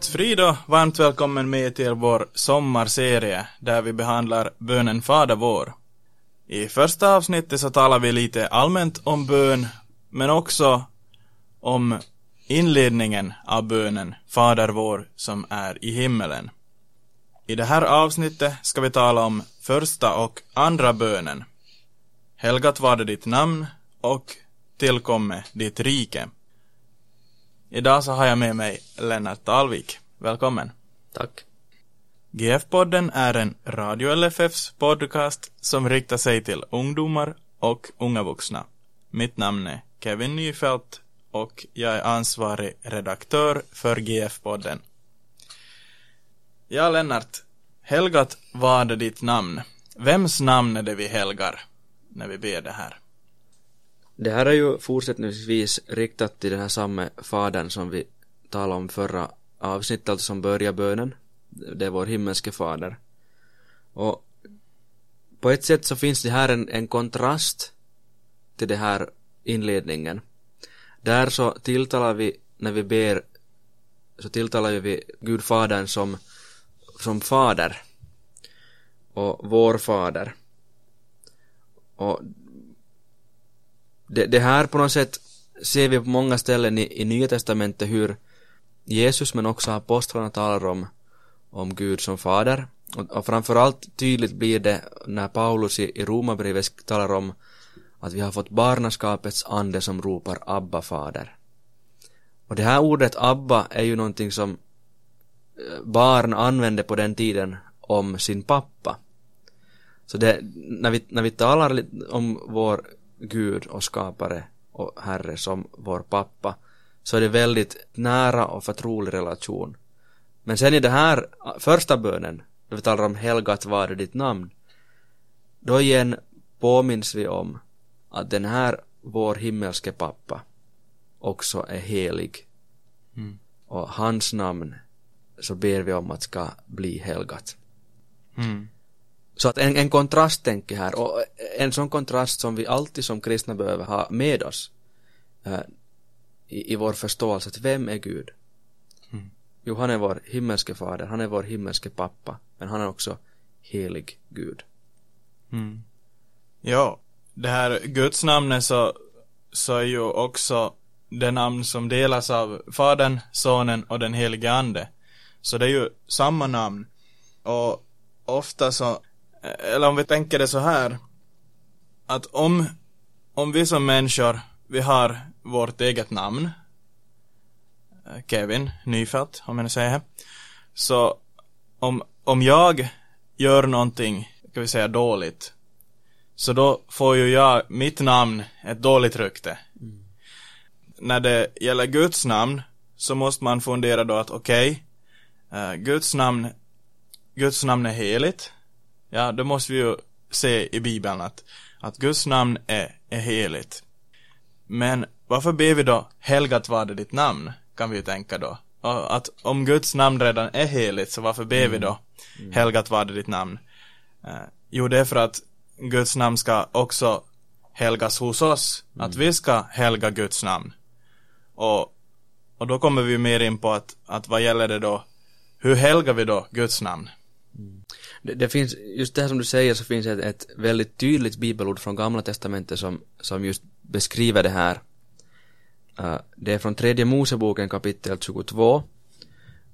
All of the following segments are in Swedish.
Guds frid och varmt välkommen med till vår sommarserie där vi behandlar bönen Fader vår. I första avsnittet så talar vi lite allmänt om bön men också om inledningen av bönen Fader vår som är i himmelen. I det här avsnittet ska vi tala om första och andra bönen. Helgat var det ditt namn och tillkomme ditt rike. Idag så har jag med mig Lennart Alvik. Välkommen. Tack. GF-podden är en Radio LFFs podcast som riktar sig till ungdomar och unga vuxna. Mitt namn är Kevin Nyfelt och jag är ansvarig redaktör för GF-podden. Ja, Lennart. Helgat var det ditt namn. Vems namn är det vi helgar när vi ber det här? Det här är ju fortsättningsvis riktat till den här samma fadern som vi talade om förra avsnittet, alltså som börjar bönen. Det är vår himmelske fader. Och på ett sätt så finns det här en, en kontrast till det här inledningen. Där så tilltalar vi, när vi ber, så tilltalar vi Gud Fadern som, som fader och vår fader. Och det, det här på något sätt ser vi på många ställen i, i Nya Testamentet hur Jesus men också apostlarna talar om, om Gud som fader. Och, och framförallt tydligt blir det när Paulus i, i Romarbrevet talar om att vi har fått barnaskapets ande som ropar Abba fader. Och det här ordet Abba är ju någonting som eh, barn använde på den tiden om sin pappa. Så det, när vi, när vi talar om vår Gud och skapare och Herre som vår pappa så är det väldigt nära och förtrolig relation. Men sen i det här första bönen, då vi talar om helgat var det ditt namn, då igen påminns vi om att den här vår himmelske pappa också är helig. Mm. Och hans namn så ber vi om att ska bli helgat. Mm. Så att en, en kontrast tänker här och en sån kontrast som vi alltid som kristna behöver ha med oss äh, i, i vår förståelse att vem är Gud? Mm. Jo, han är vår himmelske fader, han är vår himmelske pappa, men han är också helig Gud. Mm. Ja, det här Guds namnet så, så är ju också det namn som delas av Fadern, Sonen och den helige Ande. Så det är ju samma namn. Och ofta så eller om vi tänker det så här, att om, om vi som människor, vi har vårt eget namn, eh, Kevin Nyfelt, om jag nu säger det, så om, om jag gör någonting, ska vi säga dåligt, så då får ju jag, mitt namn, ett dåligt rykte. Mm. När det gäller Guds namn, så måste man fundera då att okej, okay, uh, Guds namn, Guds namn är heligt, Ja, då måste vi ju se i Bibeln att, att Guds namn är, är heligt. Men varför ber vi då helgat var det ditt namn? Kan vi ju tänka då. Och att om Guds namn redan är heligt, så varför ber mm. vi då mm. helgat var det ditt namn? Uh, jo, det är för att Guds namn ska också helgas hos oss. Mm. Att vi ska helga Guds namn. Och, och då kommer vi mer in på att, att vad gäller det då, hur helgar vi då Guds namn? Det, det, finns, just det här som du säger så finns ett, ett väldigt tydligt bibelord från gamla testamentet som, som just beskriver det här. Uh, det är från tredje Moseboken kapitel 22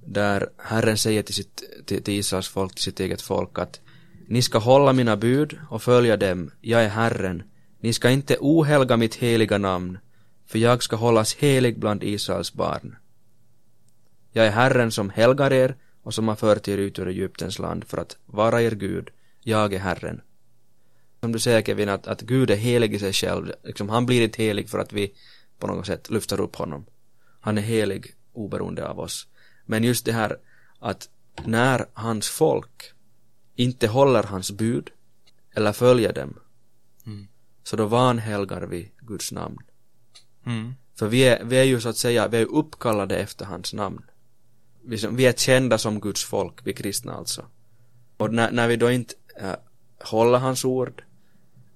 där Herren säger till, sitt, till, till Israels folk, till sitt eget folk att ni ska hålla mina bud och följa dem, jag är Herren. Ni ska inte ohelga mitt heliga namn, för jag ska hållas helig bland Israels barn. Jag är Herren som helgar er och som har fört er ut ur Egyptens land för att vara er Gud, jag är Herren. Som du säger Kevin, att, att Gud är helig i sig själv, liksom, han blir inte helig för att vi på något sätt lyfter upp honom. Han är helig oberoende av oss. Men just det här att när hans folk inte håller hans bud eller följer dem mm. så då vanhelgar vi Guds namn. Mm. För vi är, vi är ju så att säga, vi är uppkallade efter hans namn vi, som, vi är kända som Guds folk, vi kristna alltså. Och när, när vi då inte äh, håller hans ord,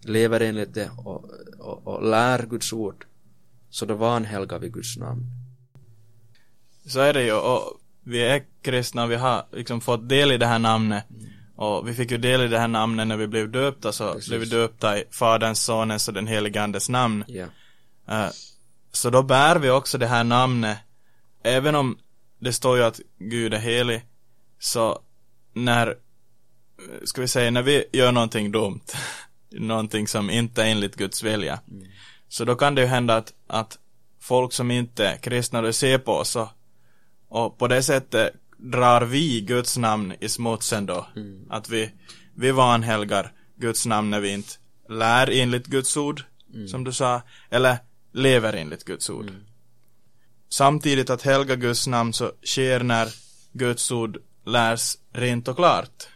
lever enligt det och, och, och lär Guds ord, så då vanhelgar vi Guds namn. Så är det ju, och vi är kristna vi har liksom fått del i det här namnet. Och vi fick ju del i det här namnet när vi blev döpta, så Precis. blev vi döpta i Faderns, Sonens och den helige Andes namn. Ja. Eh, Så då bär vi också det här namnet, även om det står ju att Gud är helig, så när, ska vi säga, när vi gör någonting dumt, någonting som inte är enligt Guds vilja, så då kan det ju hända att, att folk som inte är kristna, då ser på oss och, och på det sättet drar vi Guds namn i smutsen då. Att vi, vi vanhelgar Guds namn när vi inte lär enligt Guds ord, som du sa, eller lever enligt Guds ord. Samtidigt att helga Guds namn så sker när Guds ord lärs rent och klart.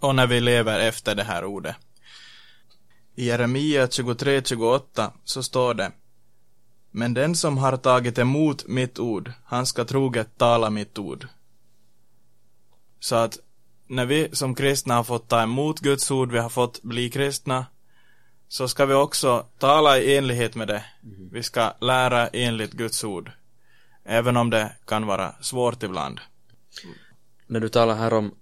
Och när vi lever efter det här ordet. I Jeremia 23.28 så står det Men den som har tagit emot mitt ord, han ska troget tala mitt ord. Så att när vi som kristna har fått ta emot Guds ord, vi har fått bli kristna, så ska vi också tala i enlighet med det. Vi ska lära enligt Guds ord. Även om det kan vara svårt ibland. När du talar här om,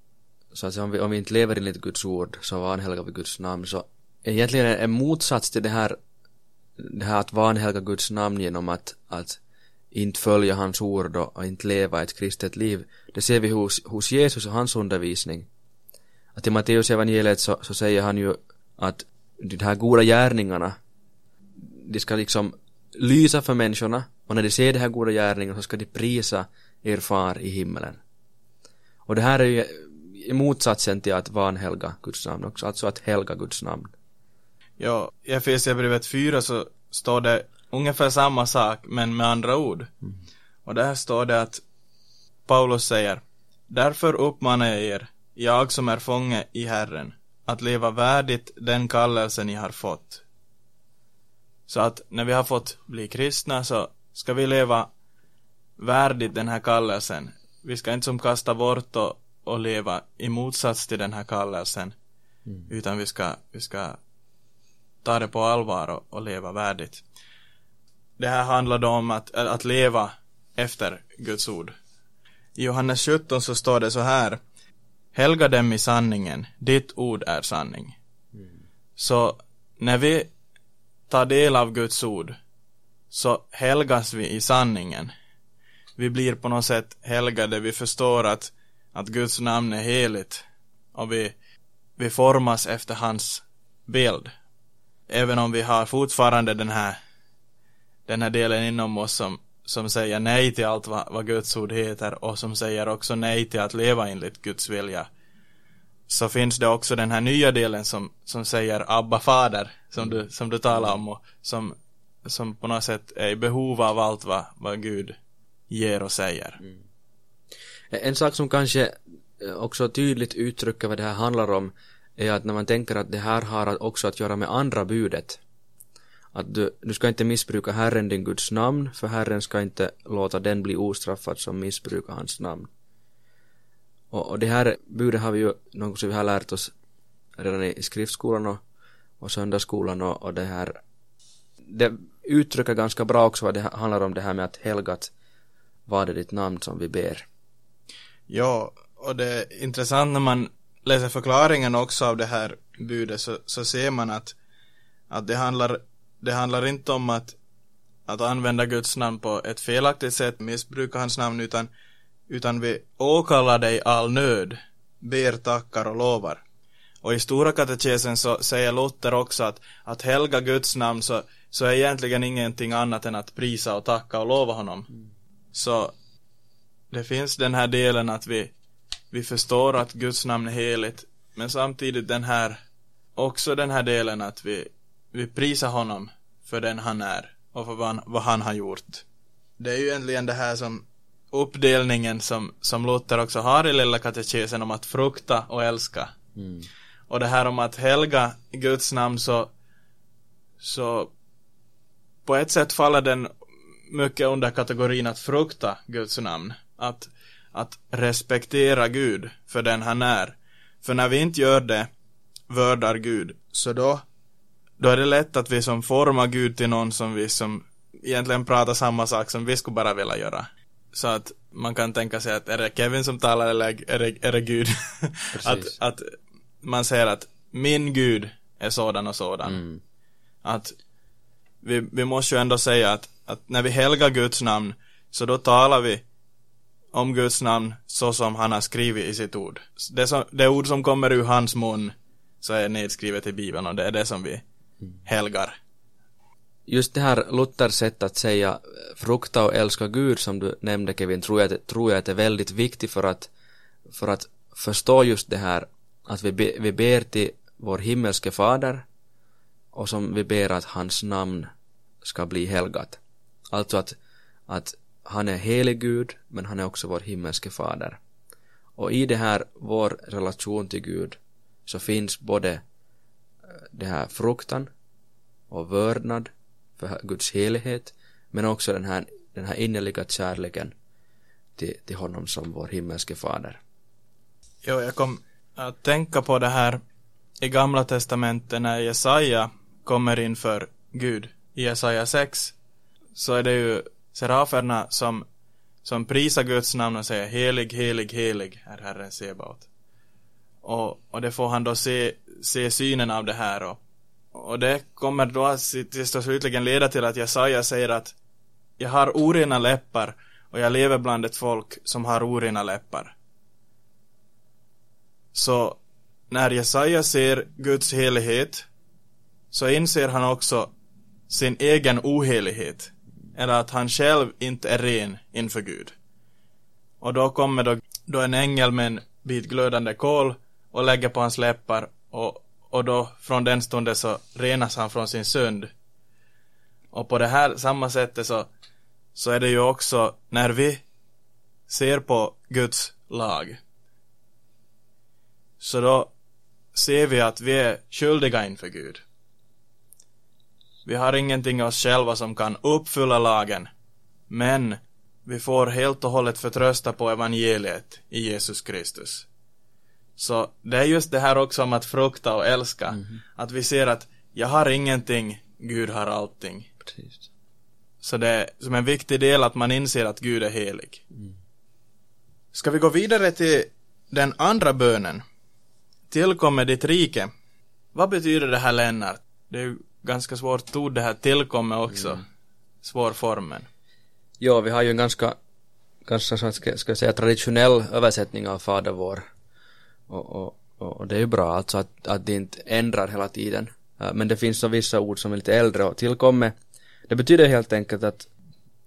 så att säga, om vi, om vi inte lever enligt Guds ord så vanhelgar vi Guds namn så egentligen en motsats till det här det här att vanhelga Guds namn genom att, att inte följa hans ord och, och inte leva ett kristet liv. Det ser vi hos, hos Jesus och hans undervisning. Att i Matteus evangeliet så, så säger han ju att de här goda gärningarna de ska liksom lysa för människorna och när de ser de här goda gärningarna så ska de prisa er far i himmelen. Och det här är ju i motsatsen till att vanhelga Guds namn också, alltså att helga Guds namn. Ja, i Efesierbrevet 4 så står det ungefär samma sak, men med andra ord. Och där står det att Paulus säger Därför uppmanar jag er, jag som är fånge i Herren, att leva värdigt den kallelse ni har fått. Så att när vi har fått bli kristna så ska vi leva värdigt den här kallelsen. Vi ska inte som kasta bort och, och leva i motsats till den här kallelsen. Utan vi ska, vi ska ta det på allvar och, och leva värdigt. Det här handlar om att, att leva efter Guds ord. I Johannes 17 så står det så här. Helga dem i sanningen, ditt ord är sanning. Så när vi tar del av Guds ord så helgas vi i sanningen. Vi blir på något sätt helgade, vi förstår att, att Guds namn är heligt och vi, vi formas efter hans bild. Även om vi har fortfarande den här den här delen inom oss som, som säger nej till allt vad, vad Guds ord heter och som säger också nej till att leva enligt Guds vilja. Så finns det också den här nya delen som, som säger Abba fader, som du, som du talar om och som, som på något sätt är i behov av allt vad, vad Gud ger och säger. Mm. En sak som kanske eh, också tydligt uttrycker vad det här handlar om är att när man tänker att det här har också att göra med andra budet. Att du, du ska inte missbruka Herren din Guds namn, för Herren ska inte låta den bli ostraffad som missbrukar hans namn. Och, och det här budet har vi ju, något som vi har lärt oss redan i skriftskolan och, och söndagsskolan och, och det här det uttrycker ganska bra också vad det handlar om det här med att helgat vad är ditt namn som vi ber. Ja, och det är intressant när man läser förklaringen också av det här budet så, så ser man att, att det handlar, det handlar inte om att, att använda Guds namn på ett felaktigt sätt, missbruka hans namn, utan, utan vi åkallar dig all nöd, ber, tackar och lovar. Och i Stora katekesen så säger Luther också att, att helga Guds namn så, så är egentligen ingenting annat än att prisa och tacka och lova honom. Så det finns den här delen att vi, vi förstår att Guds namn är heligt, men samtidigt den här, också den här delen att vi, vi prisar honom för den han är och för vad han, vad han har gjort. Det är ju egentligen det här som uppdelningen som, som Luther också har i Lilla katekesen om att frukta och älska. Mm. Och det här om att helga Guds namn så, så på ett sätt faller den mycket under kategorin att frukta Guds namn. Att, att respektera Gud för den han är. För när vi inte gör det, vördar Gud, så då, då är det lätt att vi som formar Gud till någon som vi som egentligen pratar samma sak som vi skulle bara vilja göra. så att man kan tänka sig att är det Kevin som talar eller är det, är det Gud? att, att man säger att min Gud är sådan och sådan. Mm. Att vi, vi måste ju ändå säga att, att när vi helgar Guds namn så då talar vi om Guds namn så som han har skrivit i sitt ord. Det, som, det ord som kommer ur hans mun så är nedskrivet i Bibeln och det är det som vi helgar. Just det här Luthers sätt att säga eh, frukta och älska Gud som du nämnde Kevin tror jag, tror jag att är väldigt viktigt för att för att förstå just det här att vi, be, vi ber till vår himmelske fader och som vi ber att hans namn ska bli helgat. Alltså att, att han är helig Gud men han är också vår himmelske fader. Och i det här vår relation till Gud så finns både det här fruktan och vördnad för Guds helighet men också den här, den här innerliga kärleken till, till honom som vår himmelske fader. Jo, jag kom att tänka på det här i gamla testamentet när Jesaja kommer inför Gud i Jesaja 6 så är det ju seraferna som, som prisar Guds namn och säger helig, helig, helig är Herren Sebaot. Och, och det får han då se, se synen av det här och, och det kommer då sist och slutligen leda till att Jesaja säger att jag har orena läppar och jag lever bland ett folk som har orena läppar. Så när Jesaja ser Guds helighet så inser han också sin egen ohelighet eller att han själv inte är ren inför Gud. Och då kommer då, då en ängel med en bit glödande kol och lägger på hans läppar och, och då från den stunden så renas han från sin synd. Och på det här samma sättet så, så är det ju också när vi ser på Guds lag. Så då ser vi att vi är skyldiga inför Gud. Vi har ingenting i oss själva som kan uppfylla lagen, men vi får helt och hållet förtrösta på evangeliet i Jesus Kristus. Så det är just det här också om att frukta och älska, mm. att vi ser att jag har ingenting, Gud har allting. Precis. Så det är som en viktig del att man inser att Gud är helig. Mm. Ska vi gå vidare till den andra bönen? Tillkommer ditt rike. Vad betyder det här Lennart? Det är ju ganska svårt ord det här tillkommer också. Mm. Svår formen. Ja, vi har ju en ganska, ganska ska jag säga traditionell översättning av Fader vår. Och, och, och det är ju bra alltså att, att det inte ändrar hela tiden. Äh, men det finns så vissa ord som är lite äldre och tillkommer. Det betyder helt enkelt att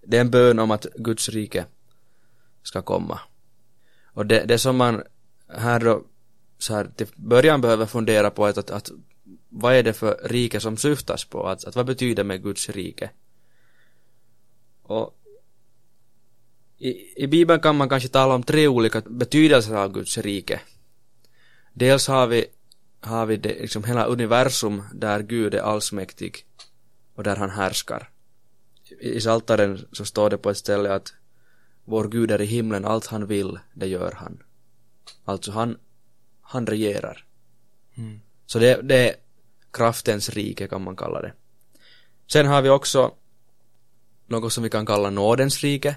det är en bön om att Guds rike ska komma. Och det, det som man här då så här till början behöver fundera på att, att, att vad är det för rike som syftas på? Att, att vad betyder med Guds rike? Och i, i Bibeln kan man kanske tala om tre olika betydelser av Guds rike. Dels har vi, har vi det, liksom hela universum där Gud är allsmäktig och där han härskar. I, i Saltaren så står det på ett ställe att vår Gud är i himlen, allt han vill, det gör han. Alltså han, han regerar. Mm. Så det, det är kraftens rike kan man kalla det. Sen har vi också något som vi kan kalla nådens rike,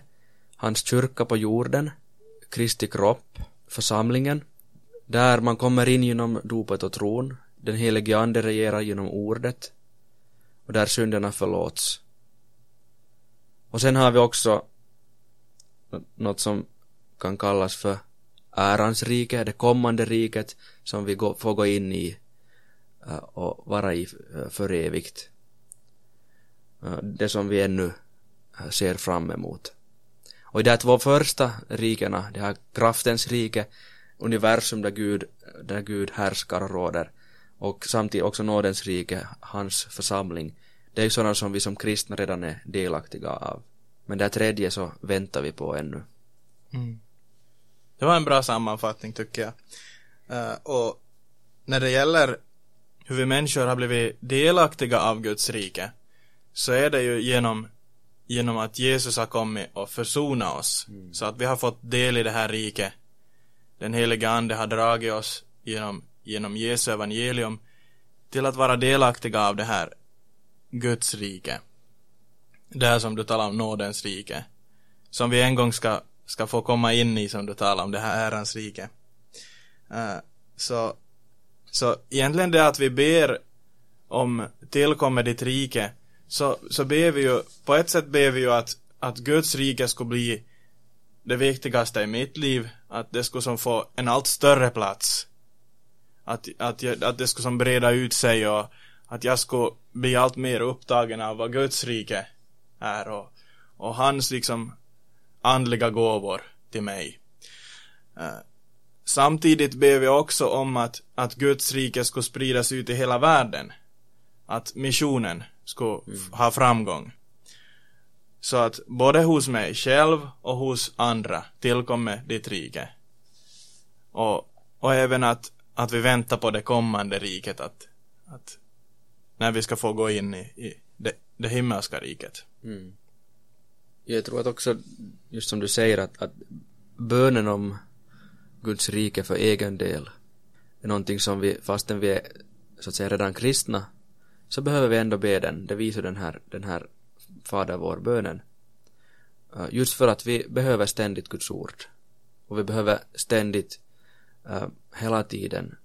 hans kyrka på jorden, Kristi kropp, församlingen, där man kommer in genom dopet och tron, den helige ande regerar genom ordet och där synderna förlåts. Och sen har vi också något som kan kallas för ärans rike, det kommande riket som vi får gå in i eh, och vara i eh, för evigt. Eh, det som vi ännu ser fram emot. Och i de två första rikena, det här kraftens rike, universum där Gud, där Gud härskar och råder, och samtidigt också nådens rike, hans församling, det är ju sådana som vi som kristna redan är delaktiga av. Men det tredje så väntar vi på ännu. Mm. Det var en bra sammanfattning tycker jag. Uh, och när det gäller hur vi människor har blivit delaktiga av Guds rike så är det ju genom genom att Jesus har kommit och försona oss mm. så att vi har fått del i det här riket den heliga ande har dragit oss genom, genom Jesu evangelium till att vara delaktiga av det här Guds rike det här som du talar om nådens rike som vi en gång ska, ska få komma in i som du talar om, det här ärans rike. Uh, så, så egentligen det att vi ber om tillkommer ditt rike, så, så ber vi ju, på ett sätt ber vi ju att, att Guds rike skulle bli det viktigaste i mitt liv, att det skulle som få en allt större plats. Att, att, jag, att det skulle som breda ut sig och att jag skulle bli allt mer upptagen av vad Guds rike är och, och hans liksom andliga gåvor till mig. Uh, samtidigt ber vi också om att, att Guds rike skulle spridas ut i hela världen. Att missionen skulle mm. ha framgång. Så att både hos mig själv och hos andra tillkommer ditt rike. Och, och även att, att vi väntar på det kommande riket, att, att när vi ska få gå in i, i det, det himmelska riket. Mm. Jag tror att också, just som du säger, att, att bönen om Guds rike för egen del är någonting som vi, fastän vi är så att säga redan kristna, så behöver vi ändå be den. Det visar den här, den här Fader vår bönen. Eh, just för att vi behöver ständigt Guds ord. Och vi behöver ständigt, eh, hela tiden,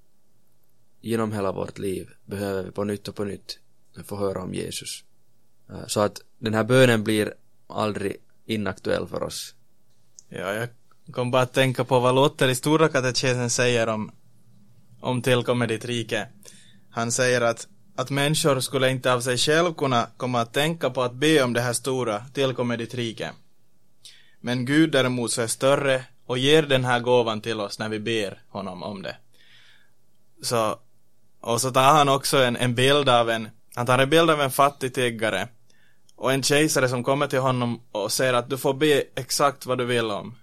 genom hela vårt liv, behöver vi på nytt och på nytt få höra om Jesus. Eh, så att den här bönen blir aldrig inaktuell för oss. Ja, jag kom bara att tänka på vad Luther i Stora katekesen säger om, om tillkommer ditt rike. Han säger att, att människor skulle inte av sig själv kunna komma att tänka på att be om det här stora, tillkommer ditt rike. Men Gud däremot så är större och ger den här gåvan till oss när vi ber honom om det. Så, och så tar han också en, en bild av en, han tar en bild av en fattig tiggare och en kejsare som kommer till honom och säger att du får be exakt vad du vill om.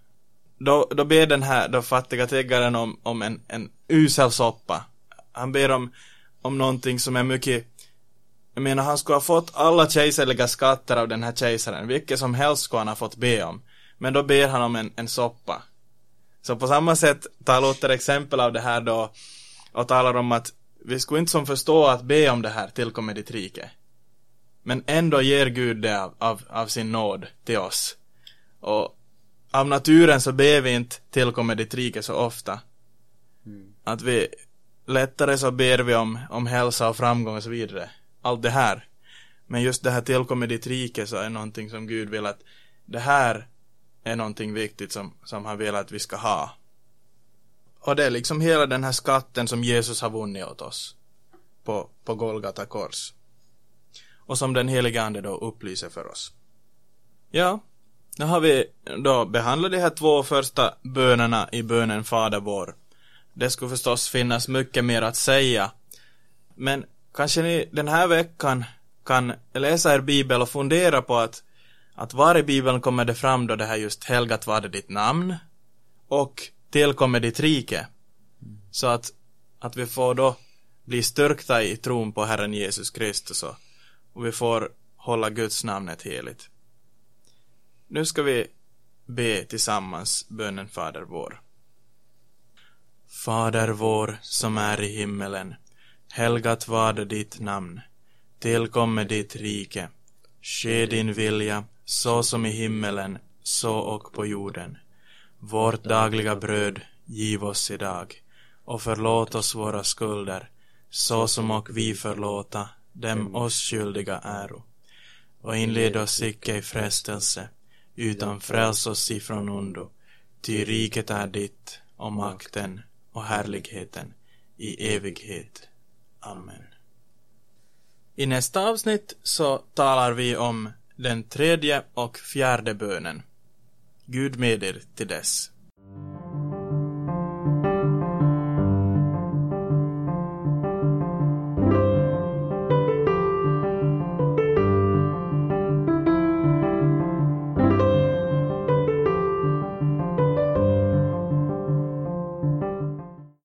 Då, då ber den här då fattiga tiggaren om, om en, en usel soppa. Han ber om, om någonting som är mycket jag menar, han skulle ha fått alla kejserliga skatter av den här kejsaren, vilket som helst skulle han ha fått be om. Men då ber han om en, en soppa. Så på samma sätt tar Luther exempel av det här då och talar om att vi skulle inte som förstå att be om det här tillkommer ditt rike. Men ändå ger Gud det av, av, av sin nåd till oss. Och av naturen så ber vi inte tillkommer ditt rike så ofta. Mm. Att vi lättare så ber vi om, om hälsa och framgång och så vidare. Allt det här. Men just det här tillkommer ditt rike så är någonting som Gud vill att det här är någonting viktigt som, som han vill att vi ska ha. Och det är liksom hela den här skatten som Jesus har vunnit åt oss på, på Golgata kors och som den heliga ande då upplyser för oss. Ja, nu har vi då behandlat de här två första bönerna i bönen Fader vår. Det skulle förstås finnas mycket mer att säga. Men kanske ni den här veckan kan läsa er bibel och fundera på att, att var i bibeln kommer det fram då det här just helgat var det ditt namn och tillkommer ditt rike. Så att, att vi får då bli styrkta i tron på Herren Jesus Kristus och och vi får hålla Guds namnet heligt. Nu ska vi be tillsammans bönen Fader vår. Fader vår som är i himmelen. Helgat varde ditt namn. Tillkomme ditt rike. Ske din vilja, så som i himmelen, så och på jorden. Vårt dagliga bröd giv oss idag och förlåt oss våra skulder, så som och vi förlåta dem oss skyldiga äro. Och inled oss icke i frestelse, utan fräls oss ifrån ondo. Ty riket är ditt, och makten och härligheten i evighet. Amen. I nästa avsnitt så talar vi om den tredje och fjärde bönen. Gud med er till dess.